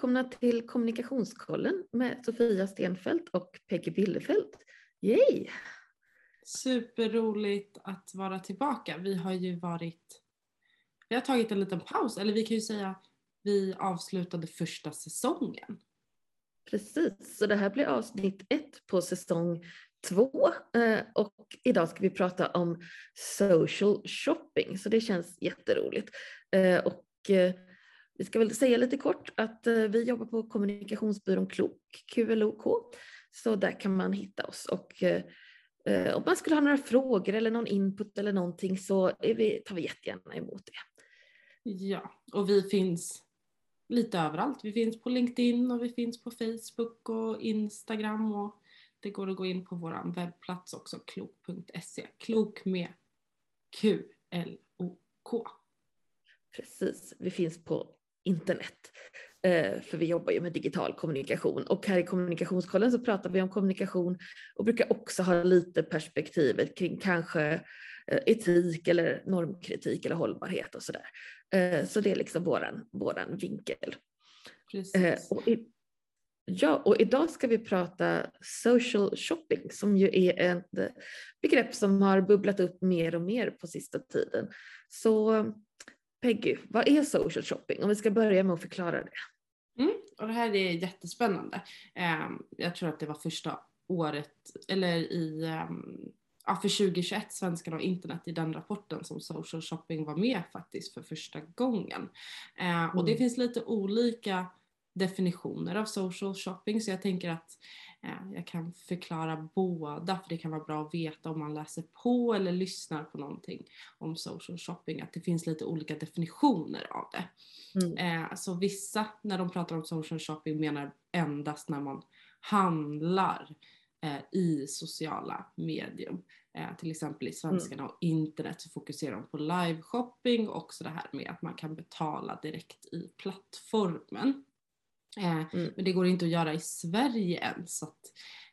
välkomna till Kommunikationskollen med Sofia Stenfeldt och Peggy Billefelt. Yay! Superroligt att vara tillbaka. Vi har ju varit, vi har tagit en liten paus, eller vi kan ju säga vi avslutade första säsongen. Precis, så det här blir avsnitt ett på säsong två eh, och idag ska vi prata om social shopping så det känns jätteroligt. Eh, och eh, vi ska väl säga lite kort att vi jobbar på kommunikationsbyrån Klok, QLOK, så där kan man hitta oss och om man skulle ha några frågor eller någon input eller någonting så vi, tar vi jättegärna emot det. Ja, och vi finns lite överallt. Vi finns på LinkedIn och vi finns på Facebook och Instagram och det går att gå in på vår webbplats också, klok.se. Klok med Q-L-O-K. Precis, vi finns på internet. Eh, för vi jobbar ju med digital kommunikation och här i kommunikationskollen så pratar vi om kommunikation och brukar också ha lite perspektivet kring kanske eh, etik eller normkritik eller hållbarhet och sådär. Eh, så det är liksom våran, våran vinkel. Precis. Och i, Ja, och idag ska vi prata social shopping som ju är ett begrepp som har bubblat upp mer och mer på sista tiden. Så Peggy, vad är social shopping? Om vi ska börja med att förklara det. Mm, och det här är jättespännande. Ehm, jag tror att det var första året, eller i ehm, ja, för 2021, Svenskarna och internet, i den rapporten som social shopping var med faktiskt för första gången. Mm. Och det mm. finns lite olika definitioner av social shopping så jag tänker att eh, jag kan förklara båda för det kan vara bra att veta om man läser på eller lyssnar på någonting om social shopping att det finns lite olika definitioner av det. Mm. Eh, så vissa när de pratar om social shopping menar endast när man handlar eh, i sociala medium. Till exempel i Svenskarna mm. och internet så fokuserar de på live-shopping och också det här med att man kan betala direkt i plattformen. Eh, mm. Men det går inte att göra i Sverige än så att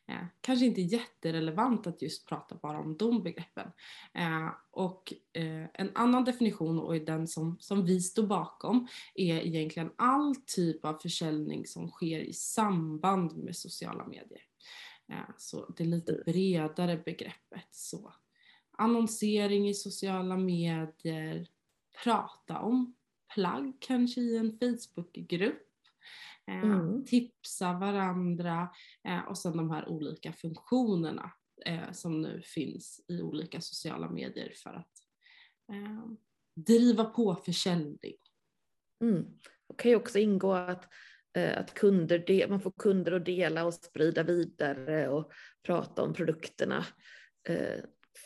eh, kanske inte jätterelevant att just prata bara om de begreppen. Eh, och eh, en annan definition och den som, som vi står bakom är egentligen all typ av försäljning som sker i samband med sociala medier. Eh, så det är lite bredare begreppet. Så annonsering i sociala medier, prata om plagg kanske i en Facebookgrupp mm. tipsa varandra eh, och sen de här olika funktionerna eh, som nu finns i olika sociala medier för att driva på försäljning. Mm. Det kan ju också ingå att, att kunder, man får kunder att dela och sprida vidare och prata om produkterna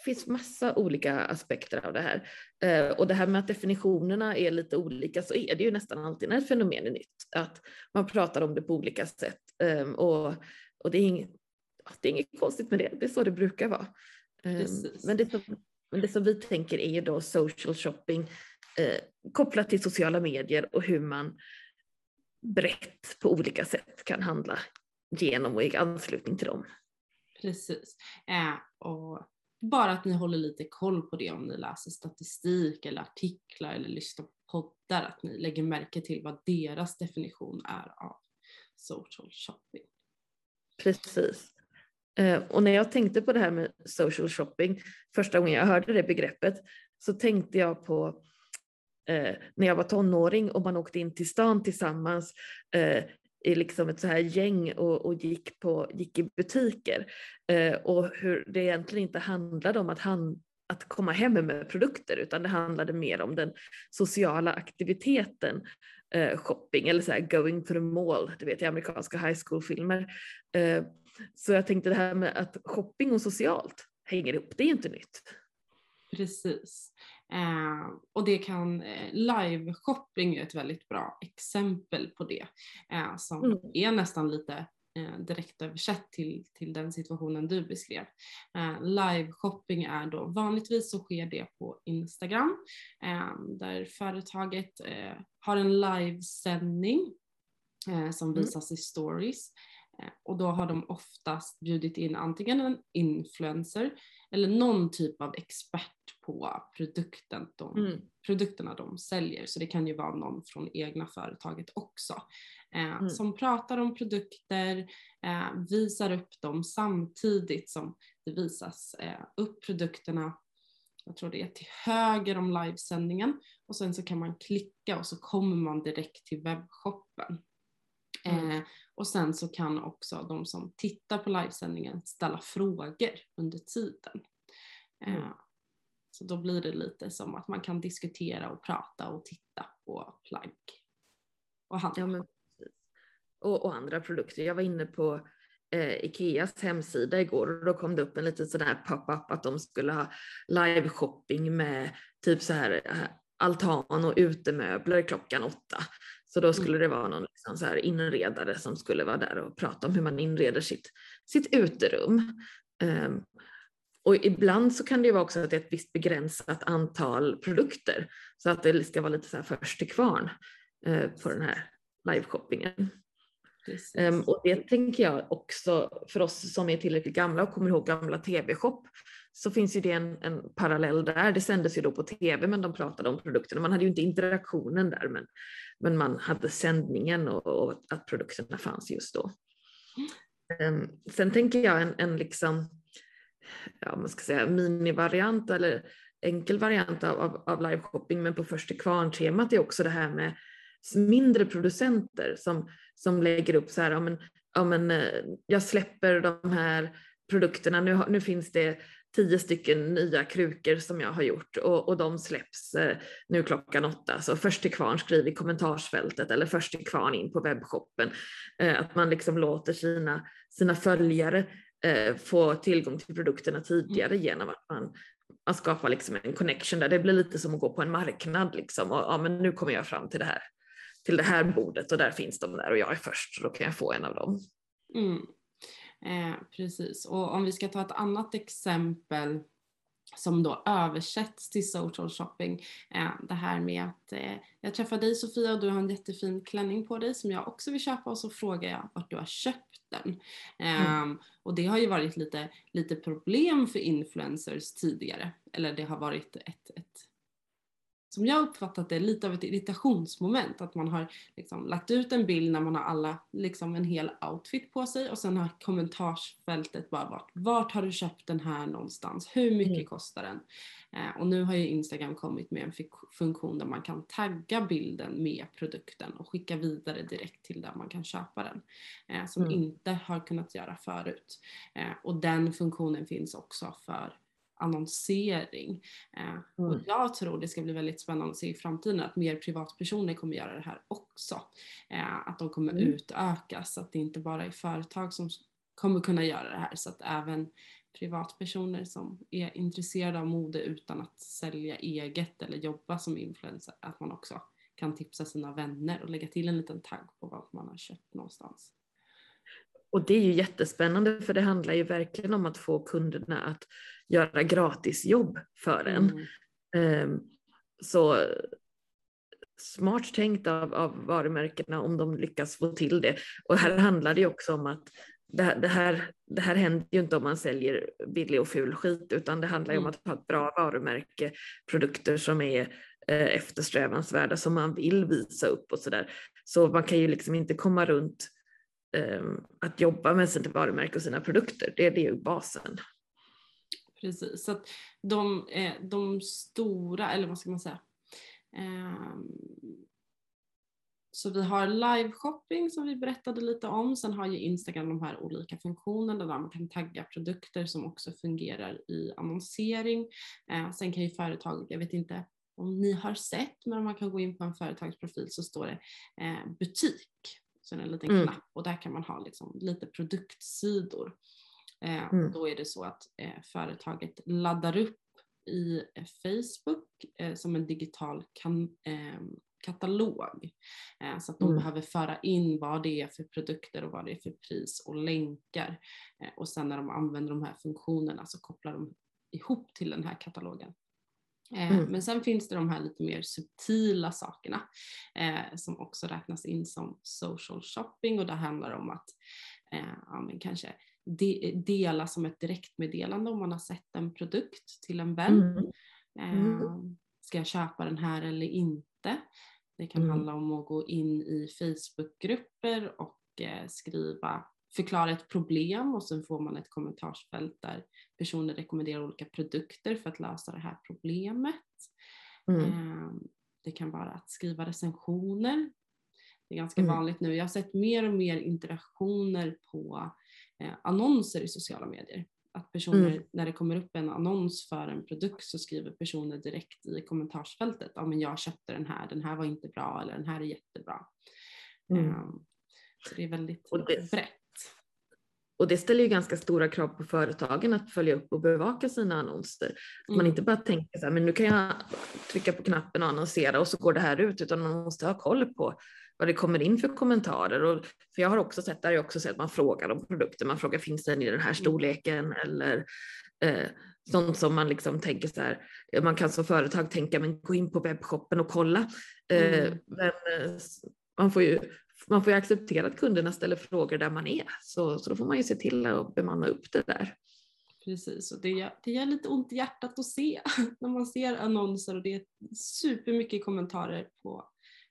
finns massa olika aspekter av det här. Eh, och det här med att definitionerna är lite olika så är det ju nästan alltid när ett fenomen är nytt, att man pratar om det på olika sätt. Eh, och, och det, är inget, det är inget konstigt med det, det är så det brukar vara. Eh, men, det som, men det som vi tänker är ju då social shopping eh, kopplat till sociala medier och hur man brett på olika sätt kan handla genom och i anslutning till dem. Precis. Eh, och bara att ni håller lite koll på det om ni läser statistik eller artiklar eller lyssnar på poddar, att ni lägger märke till vad deras definition är av social shopping. Precis. Eh, och när jag tänkte på det här med social shopping, första gången jag hörde det begreppet, så tänkte jag på eh, när jag var tonåring och man åkte in till stan tillsammans eh, i liksom ett så här gäng och, och gick, på, gick i butiker. Eh, och hur det egentligen inte handlade om att, han, att komma hem med produkter utan det handlade mer om den sociala aktiviteten eh, shopping eller så här going to the mall, du vet i amerikanska high school-filmer. Eh, så jag tänkte det här med att shopping och socialt hänger ihop, det är inte nytt. Precis. Eh, och det kan, eh, live-shopping är ett väldigt bra exempel på det. Eh, som mm. är nästan lite eh, direkt översatt till, till den situationen du beskrev. Eh, live-shopping är då vanligtvis så sker det på Instagram eh, där företaget eh, har en livesändning eh, som mm. visas mm. i stories Eh, och då har de oftast bjudit in antingen en influencer eller någon typ av expert på produkten de, mm. produkterna de säljer. Så det kan ju vara någon från egna företaget också. eh, mm. som pratar om produkter, eh, visar upp dem samtidigt som det visas eh, upp produkterna jag tror det är till höger om livesändningen och sen så kan man klicka och så kommer man direkt till webbshoppen. Mm. Eh, och sen så kan också de som tittar på livesändningen ställa frågor under tiden. Eh, mm. Så då blir det lite som att man kan diskutera och prata och titta på plagg och handla. Ja, och, och andra produkter. Jag var inne på eh, Ikeas hemsida igår och då kom det upp en liten sån här pop-up att de skulle ha live-shopping med typ så här eh, altan och utemöbler klockan åtta. Så då skulle det vara någon liksom så här inredare som skulle vara där och prata om hur man inreder sitt, sitt uterum. Um, och ibland så kan det ju vara också att det är ett visst begränsat antal produkter så att det ska vara lite så här först till kvarn uh, på den här liveshoppingen. Um, och det tänker jag också för oss som är tillräckligt gamla och kommer ihåg gamla tv-shop så finns ju det en, en, parallell där. Det sändes ju då på tv men de pratade om produkterna. Man hade ju inte interaktionen där men, men man hade sändningen och, och att produkterna fanns just då. Um, sen tänker jag en, en liksom, ja man ska säga minivariant eller enkel variant av, av, av liveshopping men på först till kvarn-temat är också det här med mindre producenter som, som lägger upp så här, ja men, ja men eh, jag släpper de här produkterna, nu, nu finns det tio stycken nya krukor som jag har gjort och, och de släpps eh, nu klockan åtta. Så först till kvarn skriv i kommentarsfältet eller först till kvarn in på webbshoppen. Eh, att man liksom låter sina, sina följare eh, få tillgång till produkterna tidigare mm. genom att man, man skapar liksom en connection där. Det blir lite som att gå på en marknad liksom och ja, men nu kommer jag fram till det här till det här bordet och där finns de där och jag är först så då kan jag få en av dem. Mm. Eh, precis, och om vi ska ta ett annat exempel som då översätts till social shopping. Eh, det här med att eh, jag träffar dig Sofia och du har en jättefin klänning på dig som jag också vill köpa och så frågar jag vart du har köpt den. Mm. Och det har ju varit lite, lite problem för influencers tidigare. Eller det har varit ett, ett som jag uppfattat det, lite av ett irritationsmoment. Att man har liksom lagt ut en bild när man har alla, liksom en hel outfit på sig och sen har kommentarsfältet bara varit vart har du köpt den här någonstans? Hur mycket mm. kostar den? Eh, och nu har ju Instagram kommit med en funktion där man kan tagga bilden med produkten och skicka vidare direkt till där man kan köpa den. Eh, som mm. inte har kunnat göra förut. Eh, och den funktionen finns också för annonsering. Eh, mm. Och jag tror det ska bli väldigt spännande att se i framtiden att mer privatpersoner kommer göra det här också. Eh, att de kommer mm. utökas, att det inte bara är företag som kommer kunna göra det här så att även privatpersoner som är intresserade av mode utan att sälja eget eller jobba som influencer, att man också kan tipsa sina vänner och lägga till en liten tagg på vad man har köpt någonstans. Och det är ju jättespännande för det handlar ju verkligen om att få kunderna att göra gratisjobb för en. Mm. Um, så smart tänkt av, av varumärkena om de lyckas få till det. Och här handlar det ju också om att det här, det, här, det här händer ju inte om man säljer billig och ful skit utan det handlar ju mm. om att ha ett bra varumärke, produkter som är eh, eftersträvansvärda som man vill visa upp och sådär. Så man kan ju liksom inte komma runt Ehm, att jobba med sitt varumärke och sina produkter. Det, är ju basen. Precis, så att de, eh, de stora, eller vad ska man säga, ehm, så vi har live-shopping som vi berättade lite om. Sen har ju Instagram de här olika funktionerna där man kan tagga produkter som också fungerar i annonsering. Eh, sen kan ju företag, jag vet inte om ni har sett, men om man kan gå in på en företagsprofil så står det eh, butik. Så är det en liten mm. knapp och där kan man ha liksom lite produktsidor. Eh, mm. Då är det så att eh, företaget laddar upp i eh, Facebook eh, som en digital kan, ehm, katalog. Eh, så att de mm. behöver föra in vad det är för produkter och vad det är för pris och länkar. Eh, och sen när de använder de här funktionerna så kopplar de ihop till den här katalogen. Mm. Men sen finns det de här lite mer subtila sakerna eh, som också räknas in som social shopping och det handlar om att eh, ja, men kanske de, dela som ett direktmeddelande om man har sett en produkt till en vän. Mm. Mm. Eh, ska jag köpa den här eller inte? Det kan mm. handla om att gå in i Facebookgrupper och eh, skriva, förklara ett problem och sen får man ett kommentarsfält där personer rekommenderar olika produkter för att lösa det här problemet. Mm. Eh, det kan vara att skriva recensioner. Det är ganska mm. vanligt nu. Jag har sett mer och mer interaktioner på eh, annonser i sociala medier. Att personer, mm. när det kommer upp en annons för en produkt så skriver personer direkt i kommentarsfältet, ja men jag köpte den här, den här var inte bra eller den här är jättebra. Mm. Um, så det är väldigt det, brett. Och det ställer ju ganska stora krav på företagen att följa upp och bevaka sina annonser. Mm. Man inte bara tänker så här, men nu kan jag trycka på knappen och annonsera och så går det här ut, utan man måste ha koll på vad det kommer in för kommentarer. Och, för jag har också sett, där jag också sett att man frågar om produkter, man frågar finns den i den här mm. storleken eller eh, sånt som man liksom tänker så här, man kan som företag tänka men gå in på webbshoppen och kolla. Eh, mm. Men eh, man får ju man får ju acceptera att kunderna ställer frågor där man är, så, så då får man ju se till att bemanna upp det där. Precis, och det gör, det gör lite ont i hjärtat att se när man ser annonser och det är supermycket kommentarer på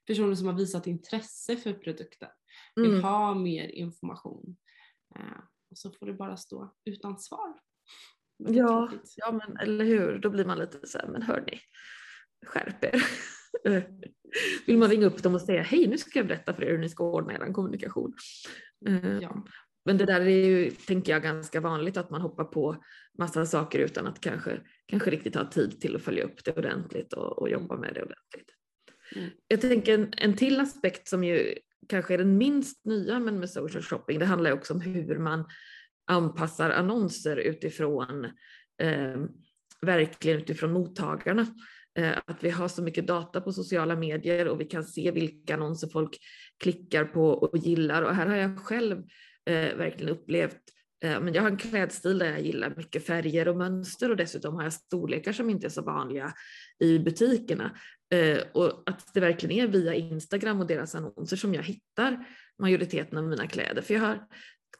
personer som har visat intresse för produkten, vill mm. ha mer information. Eh, och så får det bara stå utan svar. Ja, ja men eller hur, då blir man lite så här, men hörni, skärp er. Vill man ringa upp dem och säga hej nu ska jag berätta för er hur ni ska ordna er kommunikation. Eh, ja. Men det där är ju, tänker jag, ganska vanligt att man hoppar på massa saker utan att kanske, kanske riktigt ha tid till att följa upp det ordentligt och, och jobba med det ordentligt. Mm. Jag tänker en, en till aspekt som ju kanske är den minst nya men med social shopping, det handlar också om hur man anpassar annonser utifrån eh, verkligen utifrån mottagarna. Eh, att vi har så mycket data på sociala medier och vi kan se vilka annonser folk klickar på och gillar. Och här har jag själv eh, verkligen upplevt eh, men jag har en klädstil där jag gillar mycket färger och mönster och dessutom har jag storlekar som inte är så vanliga i butikerna. Eh, och att det verkligen är via Instagram och deras annonser som jag hittar majoriteten av mina kläder. För jag har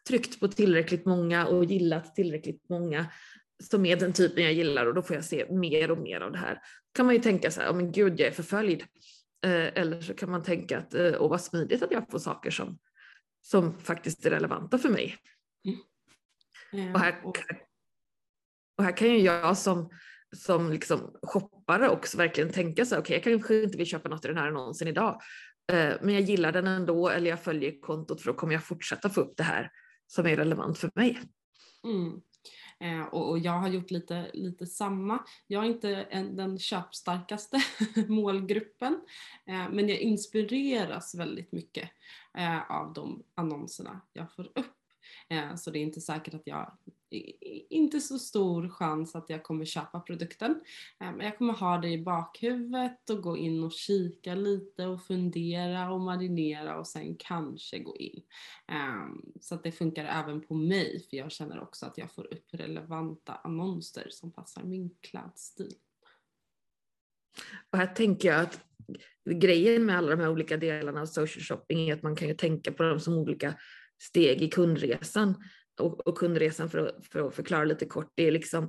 tryckt på tillräckligt många och gillat tillräckligt många som är den typen jag gillar och då får jag se mer och mer av det här kan man ju tänka så här, oh, men gud jag är förföljd. Eh, eller så kan man tänka att, eh, åh vad smidigt att jag får saker som, som faktiskt är relevanta för mig. Mm. Och, här, och här kan ju jag som, som liksom shoppare också verkligen tänka så här, okej okay, jag kanske inte vill köpa något i den här annonsen idag, eh, men jag gillar den ändå eller jag följer kontot för då kommer jag fortsätta få upp det här som är relevant för mig. Mm. Eh, och, och, jag har gjort lite, lite samma. Jag är inte en, den köpstarkaste målgruppen eh, men jag inspireras väldigt mycket eh, av de annonserna jag får upp. Eh, så det är inte säkert att jag inte så stor chans att jag kommer köpa produkten. Eh, men jag kommer ha det i bakhuvudet och gå in och kika lite och fundera och marinera och sen kanske gå in. Eh, så att det funkar även på mig för jag känner också att jag får upp relevanta annonser som passar min klädstil. Och här tänker jag att grejen med alla de här olika delarna av social shopping är att man kan ju tänka på dem som olika steg i kundresan. Och, och kundresan, för att, för att förklara lite kort, det är liksom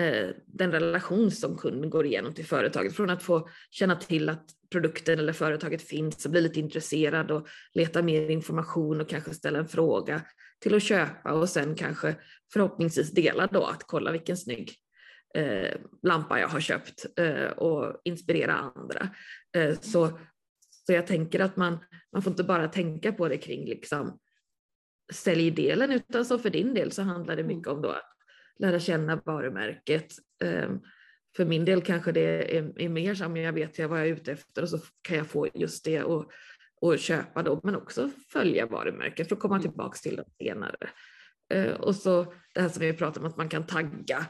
eh, den relation som kunden går igenom till företaget. Från att få känna till att produkten eller företaget finns och bli lite intresserad och leta mer information och kanske ställa en fråga till att köpa och sen kanske förhoppningsvis dela då att kolla vilken snygg eh, lampa jag har köpt eh, och inspirera andra. Eh, så, så jag tänker att man, man får inte bara tänka på det kring liksom säljdelen utan så för din del så handlar det mycket mm. om då att lära känna varumärket. Ehm, för min del kanske det är, mer som jag vet vad jag är ute efter och så kan jag få just det och, och köpa då men också följa varumärket för att komma mm. tillbaka till det senare. Ehm, och så det här som vi pratar om att man kan tagga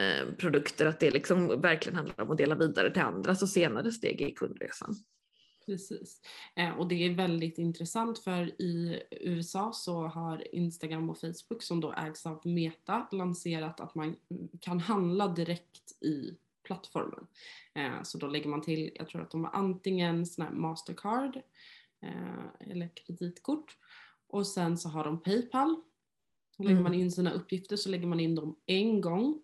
ehm, produkter, att det liksom verkligen handlar om att dela vidare till andra så senare steg i kundresan. Precis. Eh, och det är väldigt intressant för i USA så har Instagram och Facebook som då ägs av Meta lanserat att man kan handla direkt i plattformen. Eh, så då lägger man till, jag tror att de har antingen sån här Mastercard eh, eller kreditkort och sen så har de Paypal. Då lägger mm. man in sina uppgifter så lägger man in dem en gång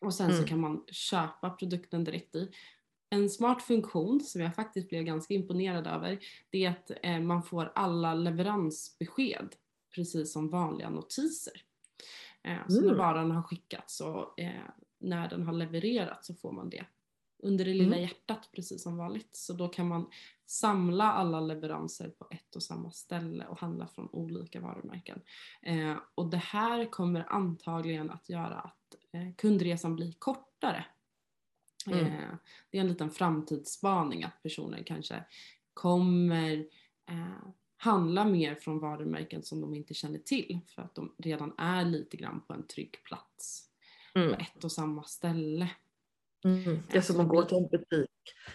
och sen mm. så kan man köpa produkten direkt i en smart funktion som jag faktiskt blev ganska imponerad över det är att eh, man får alla leveransbesked precis som vanliga notiser. Eh, så när Mm. varan har skickats och eh, när den har levererats så får man det under det lilla Mm. hjärtat precis som vanligt. Så då kan man samla alla leveranser på ett och samma ställe och handla från olika varumärken. Eh, och det här kommer antagligen att göra att eh, kundresan blir kortare. Mm. Eh, det är en liten framtidsspaning att personer kanske kommer eh, handla mer från varumärken som de inte känner till för att de redan är lite grann på en trygg plats Mm. på ett och samma ställe. Mm. Det är som att gå till en butik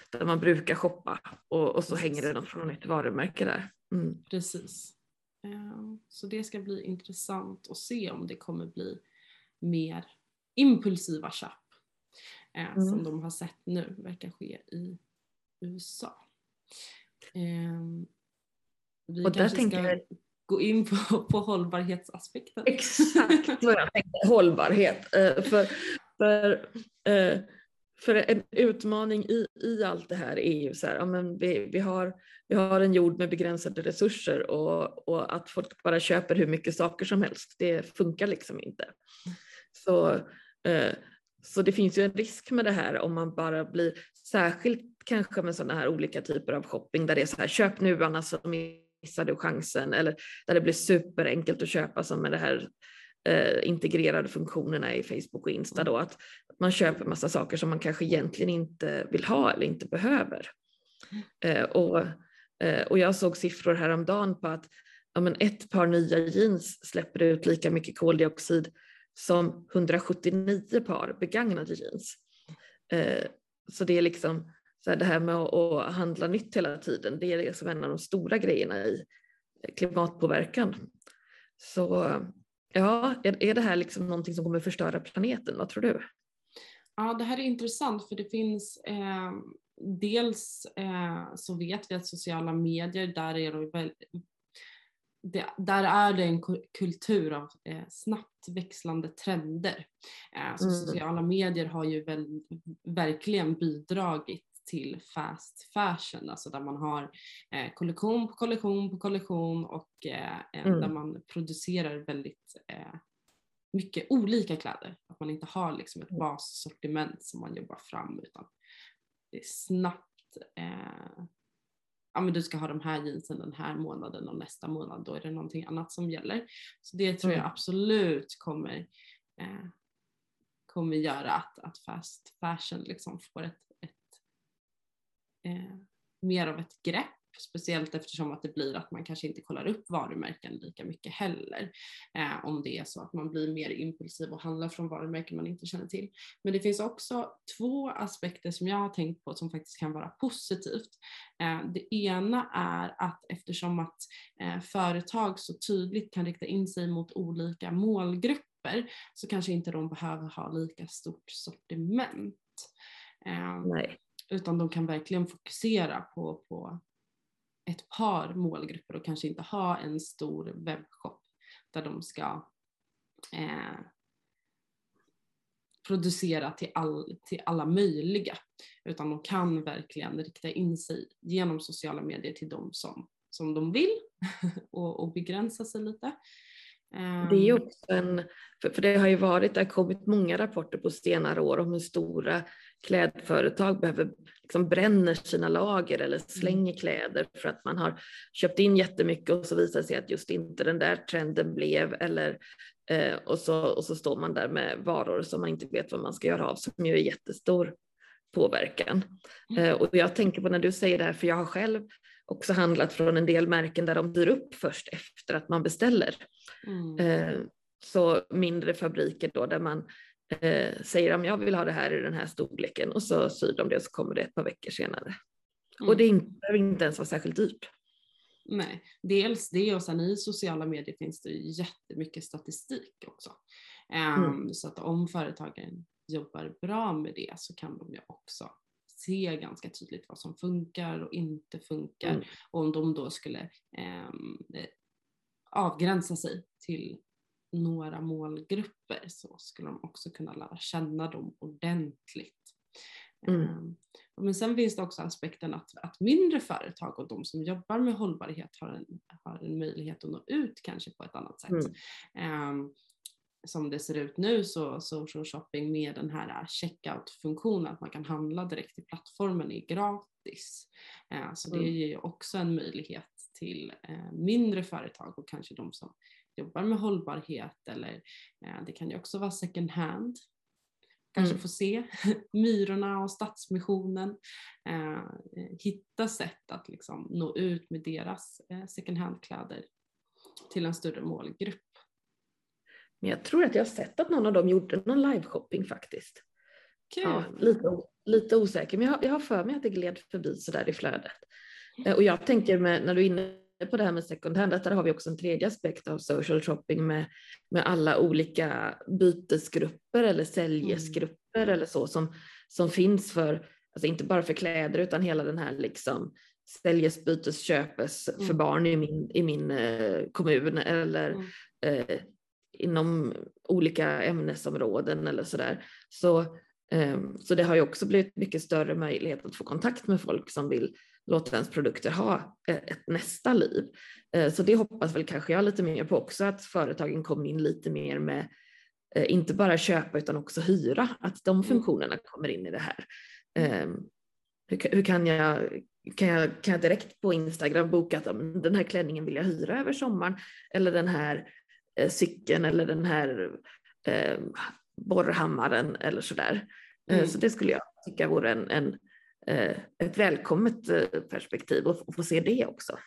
där man brukar shoppa och, och så Precis. hänger det något från ett varumärke där. Mm. Precis. Eh, Så det ska bli intressant att se om det kommer bli mer impulsiva köp eh, Mm. som de har sett nu verkar ske i USA. Eh, Vi Och där kanske tänker ska jag- gå in på, på hållbarhetsaspekten. Exakt vad jag tänkte, hållbarhet. Eh, För, för, eh, för en utmaning i, i allt det här är ju så här, ja, men vi, vi, har, vi har en jord med begränsade resurser och, och att folk bara köper hur mycket saker som helst, det funkar liksom inte. Så, eh, så det finns ju en risk med det här om man bara blir, särskilt kanske med sådana här olika typer av shopping där det är så här, köp nu annars så missar du chansen eller där det blir superenkelt att köpa som med det här eh, integrerade funktionerna i Facebook och Insta då, att man köper massa saker som man kanske egentligen inte vill ha eller inte behöver. Eh, och, eh, och jag såg siffror häromdagen på att ja, men ett par nya jeans släpper ut lika mycket koldioxid som 179 par begagnade jeans. Eh, så det är liksom så här, det här med att, att handla nytt hela tiden, det är liksom en av de stora grejerna i klimatpåverkan. Så ja, är, är det här liksom någonting som kommer förstöra planeten? Vad tror du? Ja, det här är intressant för det finns eh, dels eh, så vet vi att sociala medier, där är de det, där är det en ku- kultur av eh, snabbt växlande trender. Eh, så Mm. sociala medier har ju väl, verkligen bidragit till fast fashion, alltså där man har eh, kollektion på kollektion på kollektion och eh, eh, Mm. där man producerar väldigt eh, mycket olika kläder. Att man inte har liksom ett bassortiment som man jobbar fram utan det är snabbt. Ja men du ska ha de här jeansen den här månaden och nästa månad då är det någonting annat som gäller. Så det tror jag Mm. absolut kommer, eh, kommer göra att, att fast fashion liksom får ett, ett eh, mer av ett grepp. Speciellt eftersom att det blir att man kanske inte kollar upp varumärken lika mycket heller. Eh, om det är så att man blir mer impulsiv och handlar från varumärken man inte känner till. Men det finns också två aspekter som jag har tänkt på som faktiskt kan vara positivt. Eh, det ena är att eftersom att eh, företag så tydligt kan rikta in sig mot olika målgrupper så kanske inte de behöver ha lika stort sortiment. Eh, utan de kan verkligen fokusera på, på ett par målgrupper och kanske inte ha en stor webbshop där de ska eh, producera till, all, till alla möjliga. Utan de kan verkligen rikta in sig genom sociala medier till de som, som de vill och, och begränsa sig lite. Det är Ehm, också en, för det har ju varit, det har kommit många rapporter på senare år om hur stora klädföretag behöver, liksom bränner sina lager eller slänger kläder för att man har köpt in jättemycket och så visar det sig att just inte den där trenden blev eller eh, och, så, och så står man där med varor som man inte vet vad man ska göra av som ju är jättestor påverkan. Eh, och jag tänker på när du säger det här, för jag har själv också handlat från en del märken där de dyr upp först efter att man beställer. mm. Eh, så mindre fabriker då där man eh, säger om jag vill ha det här i den här storleken och så syr de det och så kommer det ett par veckor senare. Mm. Och det behöver inte ens vara särskilt dyrt. Nej, dels det och sen i sociala medier finns det jättemycket statistik också. Ehm, Mm. Så att om företagen jobbar bra med det så kan de ju också se ganska tydligt vad som funkar och inte funkar. Mm. Och om de då skulle eh, avgränsa sig till några målgrupper så skulle de också kunna lära känna dem ordentligt. Mm. Um, men sen finns det också aspekten att, att mindre företag och de som jobbar med hållbarhet har en, har en möjlighet att nå ut kanske på ett annat sätt. Mm. Um, som det ser ut nu så social shopping med den här checkout-funktionen, att man kan handla direkt i plattformen är gratis. Uh, så det mm. ger ju också en möjlighet till uh, mindre företag och kanske de som jobbar med hållbarhet eller uh, det kan ju också vara second hand kanske mm. få se Myrorna och Stadsmissionen, eh, hitta sätt att liksom nå ut med deras eh, second hand-kläder till en större målgrupp. Men jag tror att jag har sett att någon av dem gjorde någon liveshopping faktiskt. Kul. Ja, lite, lite osäker, men jag har, jag har för mig att det gled förbi sådär i flödet. Eh, och jag tänker med, när du är inne på det här med second hand, att där har vi också en tredje aspekt av social shopping med, med alla olika bytesgrupper eller säljesgrupper mm. eller så som, som finns för, alltså inte bara för kläder utan hela den här liksom säljes, bytes, köpes mm. för barn i min, i min eh, kommun eller mm. eh, inom olika ämnesområden eller sådär. Så, eh, så det har ju också blivit mycket större möjlighet att få kontakt med folk som vill låta ens produkter ha eh, ett nästa liv. Eh, så det hoppas väl kanske jag lite mer på också, att företagen kommer in lite mer med eh, inte bara köpa utan också hyra, att de mm. funktionerna kommer in i det här. Ehm, hur, kan, jag, kan, jag, kan jag direkt på Instagram boka att den här klänningen vill jag hyra över sommaren eller den här cykeln eller den här borrhammaren eller sådär. Mm. Så det skulle jag tycka vore en, en ett välkommet eh, perspektiv och få se det också.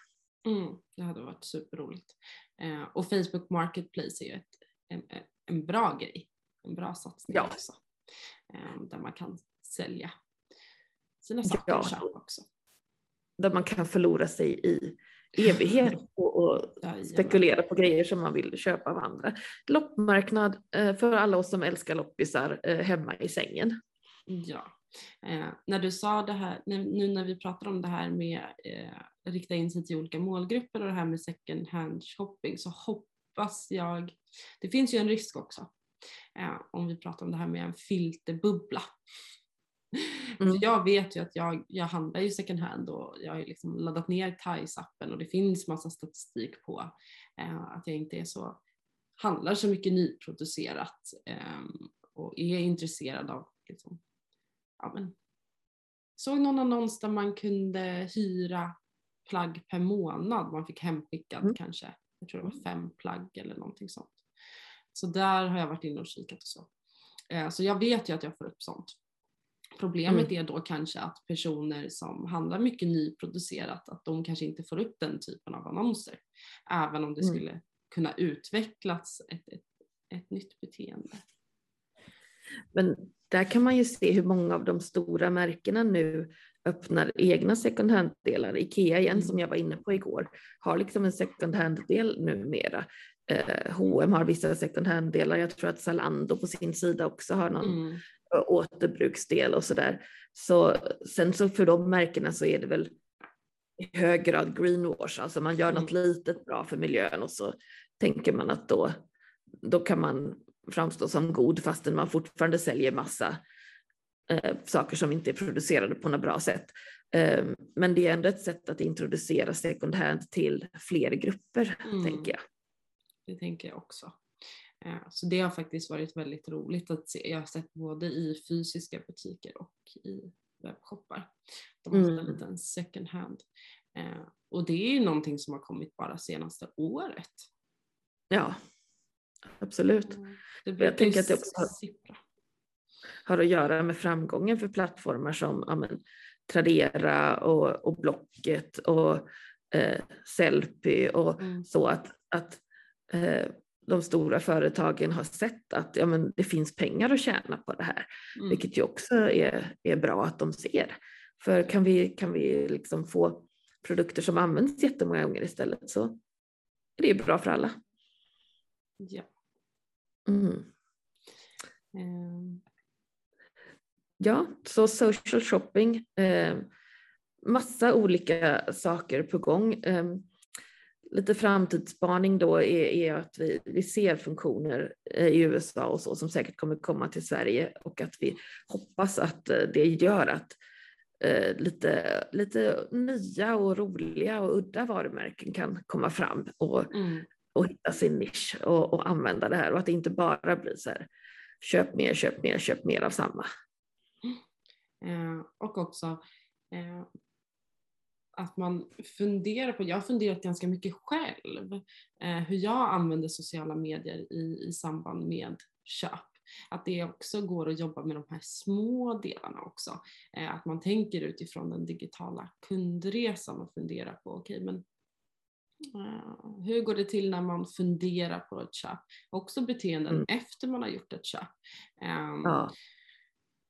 Mm, det hade varit superroligt. Eh, och Facebook Marketplace är ju ett, en, en bra grej, en bra satsning ja. också. Där man kan sälja sina saker ja. själv också. Där man kan förlora sig i evighet och, och spekulera på grejer som man vill köpa av andra. Loppmarknad för alla oss som älskar loppisar hemma i sängen. Ja, Eh, när du sa det här, nu när vi pratar om det här med eh, rikta in sig till olika målgrupper och det här med second hand shopping så hoppas jag, det finns ju en risk också eh, om vi pratar om det här med en filterbubbla. Mm. Jag vet ju att jag, jag handlar ju second hand och jag har liksom laddat ner Thais-appen och det finns massa statistik på eh, att jag inte är så, handlar så mycket nyproducerat eh, och är intresserad av liksom, ja, men, såg någon annons där man kunde hyra plagg per månad. Man fick hemskickat mm. kanske, jag tror det var fem plagg eller någonting sånt. Så där har jag varit inne och kikat och så. Eh, så jag vet ju att jag får upp sånt. Problemet mm. är då kanske att personer som handlar mycket nyproducerat, att de kanske inte får upp den typen av annonser. Även om det mm. skulle kunna utvecklas ett, ett, ett nytt beteende. Men där kan man ju se hur många av de stora märkena nu öppnar egna second hand-delar. Ikea igen som jag var inne på igår har liksom en second hand-del numera. Eh, H&M har vissa second hand-delar. Jag tror att Zalando på sin sida också har någon mm. återbruksdel och sådär. Så sen så för de märkena så är det väl i hög grad greenwash, alltså man gör mm. något litet bra för miljön och så tänker man att då, då kan man framstå som god fastän man fortfarande säljer massa eh, saker som inte är producerade på något bra sätt. Eh, men det är ändå ett sätt att introducera second hand till fler grupper, mm. tänker jag. Det tänker jag också. Eh, så det har faktiskt varit väldigt roligt att se. Jag har sett både i fysiska butiker och i webbshoppar. De har mm. en liten second hand. Eh, och det är ju någonting som har kommit bara senaste året. Ja, absolut. Mm. Jag tänker att det också har, har, att göra med framgången för plattformar som ja, men, Tradera och, och Blocket och eh, Sellpy och mm. så att, att eh, de stora företagen har sett att ja, men det finns pengar att tjäna på det här, mm. vilket ju också är, är bra att de ser. För kan vi, kan vi liksom få produkter som används jättemånga gånger istället så är det bra för alla. Ja. Mm. Mm. Ja, så social shopping, eh, massa olika saker på gång. Eh, lite framtidsspaning då är, är att vi, vi ser funktioner i USA och så som säkert kommer komma till Sverige och att vi hoppas att eh, det gör att eh, lite, lite nya och roliga och udda varumärken kan komma fram och, mm och hitta sin nisch och, och, använda det här och att det inte bara blir så här köp mer, köp mer, köp mer av samma. Eh, och också eh, att man funderar på, jag har funderat ganska mycket själv, eh, hur jag använder sociala medier i, i samband med köp. Att det också går att jobba med de här små delarna också. Eh, att man tänker utifrån den digitala kundresan och funderar på, okej okay, men hur går det till när man funderar på ett köp? Också beteenden mm. efter man har gjort ett köp. Um, ja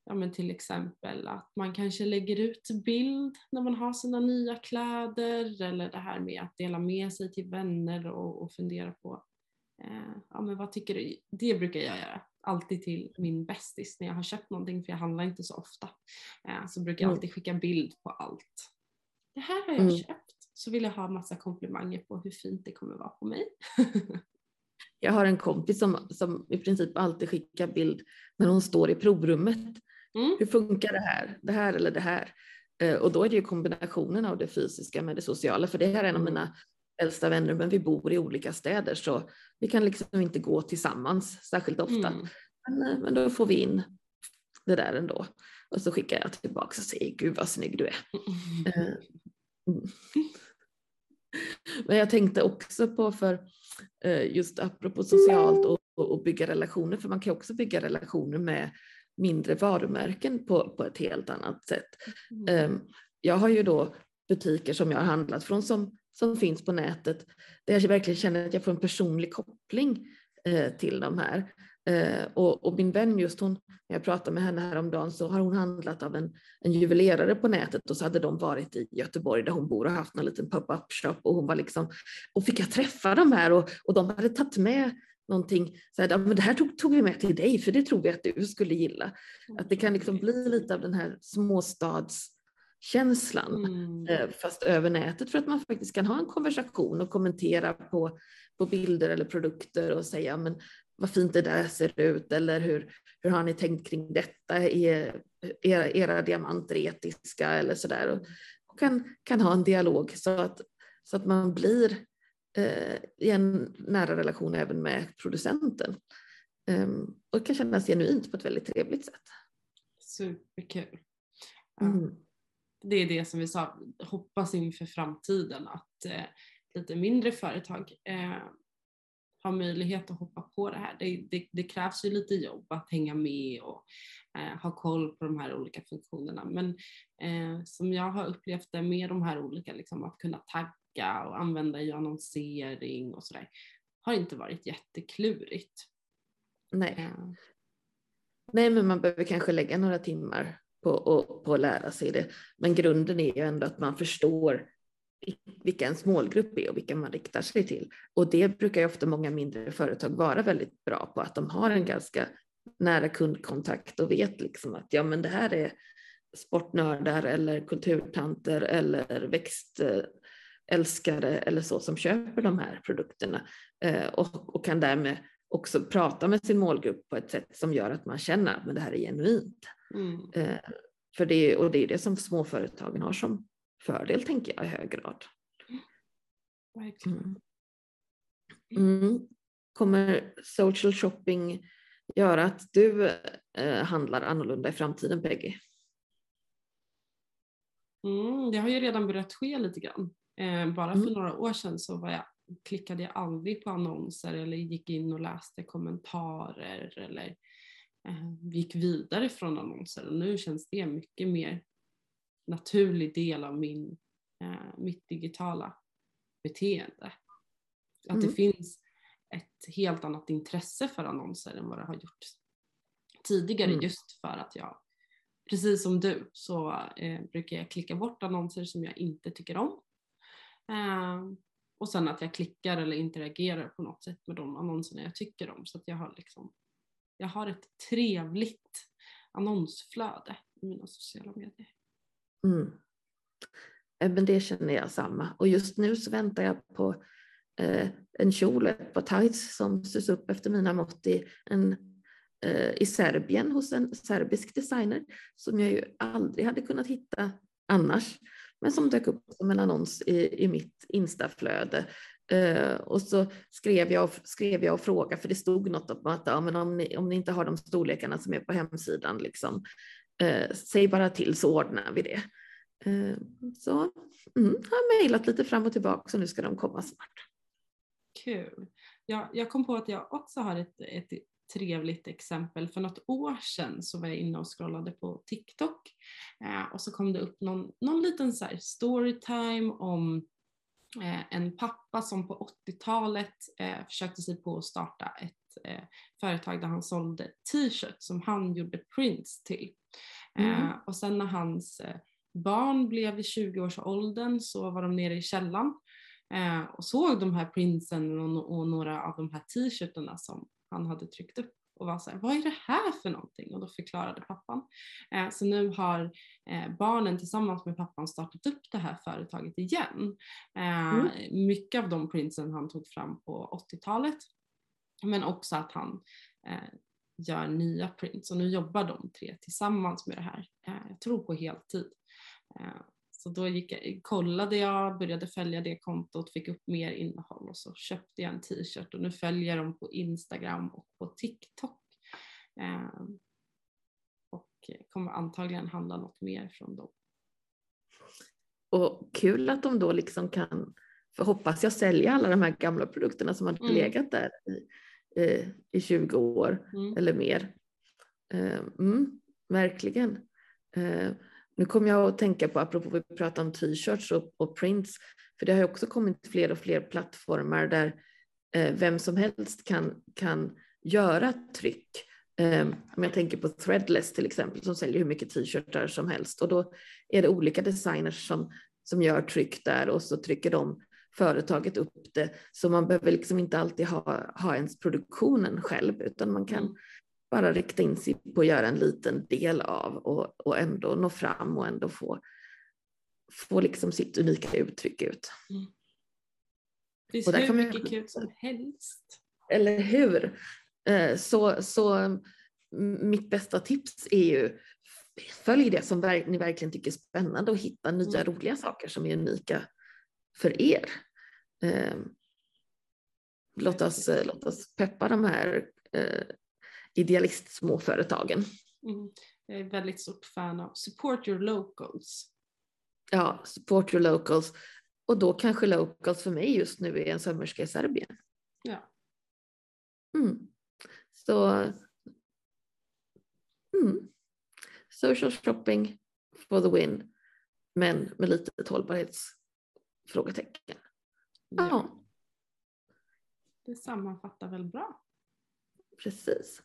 ja men till exempel att man kanske lägger ut bild när man har sina nya kläder eller det här med att dela med sig till vänner och, och fundera på eh, ja men vad tycker du? Det brukar jag göra. Alltid till min bästis när jag har köpt någonting för jag handlar inte så ofta. Eh, så brukar jag mm. alltid skicka bild på allt. Det här har jag mm. köpt. Så vill jag ha massa komplimanger på hur fint det kommer vara på mig. jag har en kompis som, som i princip alltid skickar bild när hon står i provrummet Mm. Hur funkar det här? Det här eller det här? Eh, och då är det ju kombinationen av det fysiska med det sociala, för det här är en av mm. mina äldsta vänner, men vi bor i olika städer så vi kan liksom inte gå tillsammans särskilt ofta. Mm. Men, eh, men då får vi in det där ändå. Och så skickar jag tillbaka och säger gud vad snygg du är. Mm. Men jag tänkte också på för just apropå socialt och, och bygga relationer, för man kan också bygga relationer med mindre varumärken på, på ett helt annat sätt. Mm. Ehm, jag har ju då butiker som jag har handlat från som, som finns på nätet där jag verkligen känner att jag får en personlig koppling eh, till de här. Eh, och, och, min vän just hon, när jag pratade med henne häromdagen så har hon handlat av en, en juvelerare på nätet och så hade de varit i Göteborg där hon bor och haft en liten pop-up shop och hon var liksom, och fick jag träffa de här och, och de hade tagit med någonting, så här, men det här tog, tog vi med till dig för det tror vi att du skulle gilla. Att det kan liksom bli lite av den här småstadskänslan mm. Eh, fast över nätet för att man faktiskt kan ha en konversation och kommentera på, på bilder eller produkter och säga men vad fint det där ser ut eller hur, hur har ni tänkt kring detta? Är era, era diamanter etiska eller sådär? Och, och kan, kan ha en dialog så att, så att man blir eh, i en nära relation även med producenten. Um, och kan kännas genuint på ett väldigt trevligt sätt. Superkul. Mm. Det är det som vi sa, hoppas inför framtiden att eh, lite mindre företag eh, har möjlighet att hoppa på det här. Det, det, det krävs ju lite jobb att hänga med och eh, ha koll på de här olika funktionerna. Men eh, som jag har upplevt det med de här olika, liksom, att kunna tagga och använda i annonsering och sådär har inte varit jätteklurigt. Nej. Ja. Nej, men man behöver kanske lägga några timmar på, och, på att lära sig det. Men grunden är ju ändå att man förstår vilka ens målgrupp är och vilka man riktar sig till. Och det brukar ju ofta många mindre företag vara väldigt bra på, att de har en ganska nära kundkontakt och vet liksom att ja, men det här är sportnördar eller kulturtanter eller växt älskare eller så som köper de här produkterna eh, och, och kan därmed också prata med sin målgrupp på ett sätt som gör att man känner att det här är genuint. Mm. Eh, för det, och det är det som småföretagen har som fördel, tänker jag, i hög grad. Mm. Mm. Kommer social shopping göra att du eh, handlar annorlunda i framtiden, Peggy? Mm, det har ju redan börjat ske lite grann. Eh, bara för mm. några år sedan så var jag, klickade jag aldrig på annonser eller gick in och läste kommentarer eller eh, gick vidare från annonser och nu känns det mycket mer naturlig del av min, eh, mitt digitala beteende. Att mm. det finns ett helt annat intresse för annonser än vad det har gjort tidigare mm. just för att jag, precis som du, så eh, brukar jag klicka bort annonser som jag inte tycker om Eh, och sen att jag klickar eller interagerar på något sätt med de annonserna jag tycker om så att jag har liksom jag har ett trevligt annonsflöde i mina sociala medier. Mm. Eh, men det känner jag samma och just nu så väntar jag på eh, en kjol, eh, ett par tights som sys upp efter mina mått i, en, eh, i Serbien hos en serbisk designer som jag ju aldrig hade kunnat hitta annars, men som dök upp som en annons i, i mitt instaflöde. Uh, och så skrev jag, skrev jag och frågade, för det stod något om att ja, men om, ni, om ni inte har de storlekarna som är på hemsidan, liksom, Eh, säg bara till så ordnar vi det. Eh, så mm, har mejlat lite fram och tillbaka så nu ska de komma snart. Kul. Ja, jag kom på att jag också har ett, ett trevligt exempel. För något år sedan så var jag inne och scrollade på TikTok eh, och så kom det upp någon, någon liten så storytime om eh, en pappa som på 80-talet eh, försökte sig på att starta ett eh, företag där han sålde t-shirts som han gjorde prints till. Eh, mm. och sen när hans eh, barn blev i 20-årsåldern så var de nere i källan och såg de här printsen och, och några av de här t-shirtarna som han hade tryckt upp och var så här, vad är det här för någonting? Och då förklarade pappan. Eh, så nu har eh, barnen tillsammans med pappan startat upp det här företaget igen. Eh, mm. Mycket av de printsen han tog fram på 80-talet. Men också att han eh, gör nya prints och nu jobbar de tre tillsammans med det här. Eh, jag tror på heltid. Eh, så då gick jag, kollade jag, började följa det kontot, fick upp mer innehåll och så köpte jag en t-shirt och nu följer de på Instagram och på TikTok. Eh, och kommer antagligen handla något mer från dem. Och kul att de då liksom kan, för hoppas jag, sälja alla de här gamla produkterna som har mm. legat där i, i 20 år mm. eller mer. Eh, mm, verkligen. Eh, nu kommer jag att tänka på, apropå vi pratar om t-shirts och, och, prints, för det har ju också kommit fler och fler plattformar där eh, vem som helst kan, kan göra tryck. Om jag tänker på Threadless till exempel som säljer hur mycket t-shirtar som helst och då är det olika designers som, som gör tryck där och så trycker de företaget upp det. Så man behöver liksom inte alltid ha, ha ens produktionen själv utan man kan mm bara rikta in sig på att göra en liten del av och, och ändå nå fram och ändå få, få liksom sitt unika uttryck ut. Mm. Det finns hur mycket kul som helst. Eller hur? Eh, så, så mitt bästa tips är ju följ det som ni verkligen tycker är spännande och hitta nya mm. roliga saker som är unika för er. Eh, låt oss, låt oss peppa de här eh, idealistsmåföretagen. Mm. Jag är väldigt stort fan av support your locals. Ja, support your locals. Och då kanske locals för mig just nu är en sömmerska i Serbien. Ja. Mm. Så mm. social shopping for the win, men med lite hållbarhetsfrågetecken. Ja. ja. Det sammanfattar väl bra. Precis.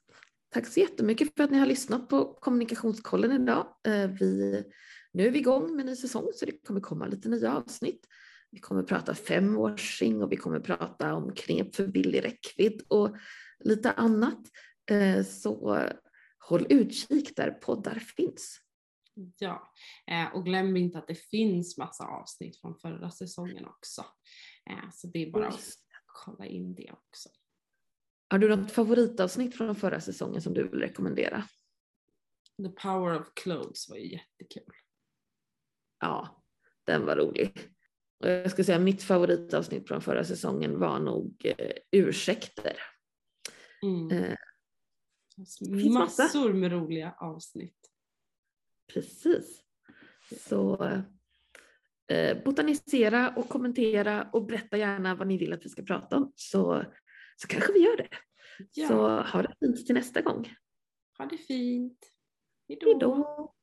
Tack så jättemycket för att ni har lyssnat på kommunikationskollen idag. Eh, vi, nu är vi igång med ny säsong så det kommer komma lite nya avsnitt. Vi kommer prata femwashing och vi kommer prata om knep för billig räckvidd och lite annat. Eh, så håll utkik där poddar finns. Ja, eh, och glöm inte att det finns massa avsnitt från förra säsongen också. Så det är bara att kolla in det också. Har du något favoritavsnitt från förra säsongen som du vill rekommendera? The power of clothes var ju jättekul. Ja, den var rolig. Och jag ska säga mitt favoritavsnitt från förra säsongen var nog eh, ursäkter. Mm. Eh, Massor med roliga avsnitt. Precis. Så eh, botanisera och kommentera och berätta gärna vad ni vill att vi ska prata om så så kanske vi gör det. Ja. Så ha det fint till nästa gång. Ha det fint. Hej då.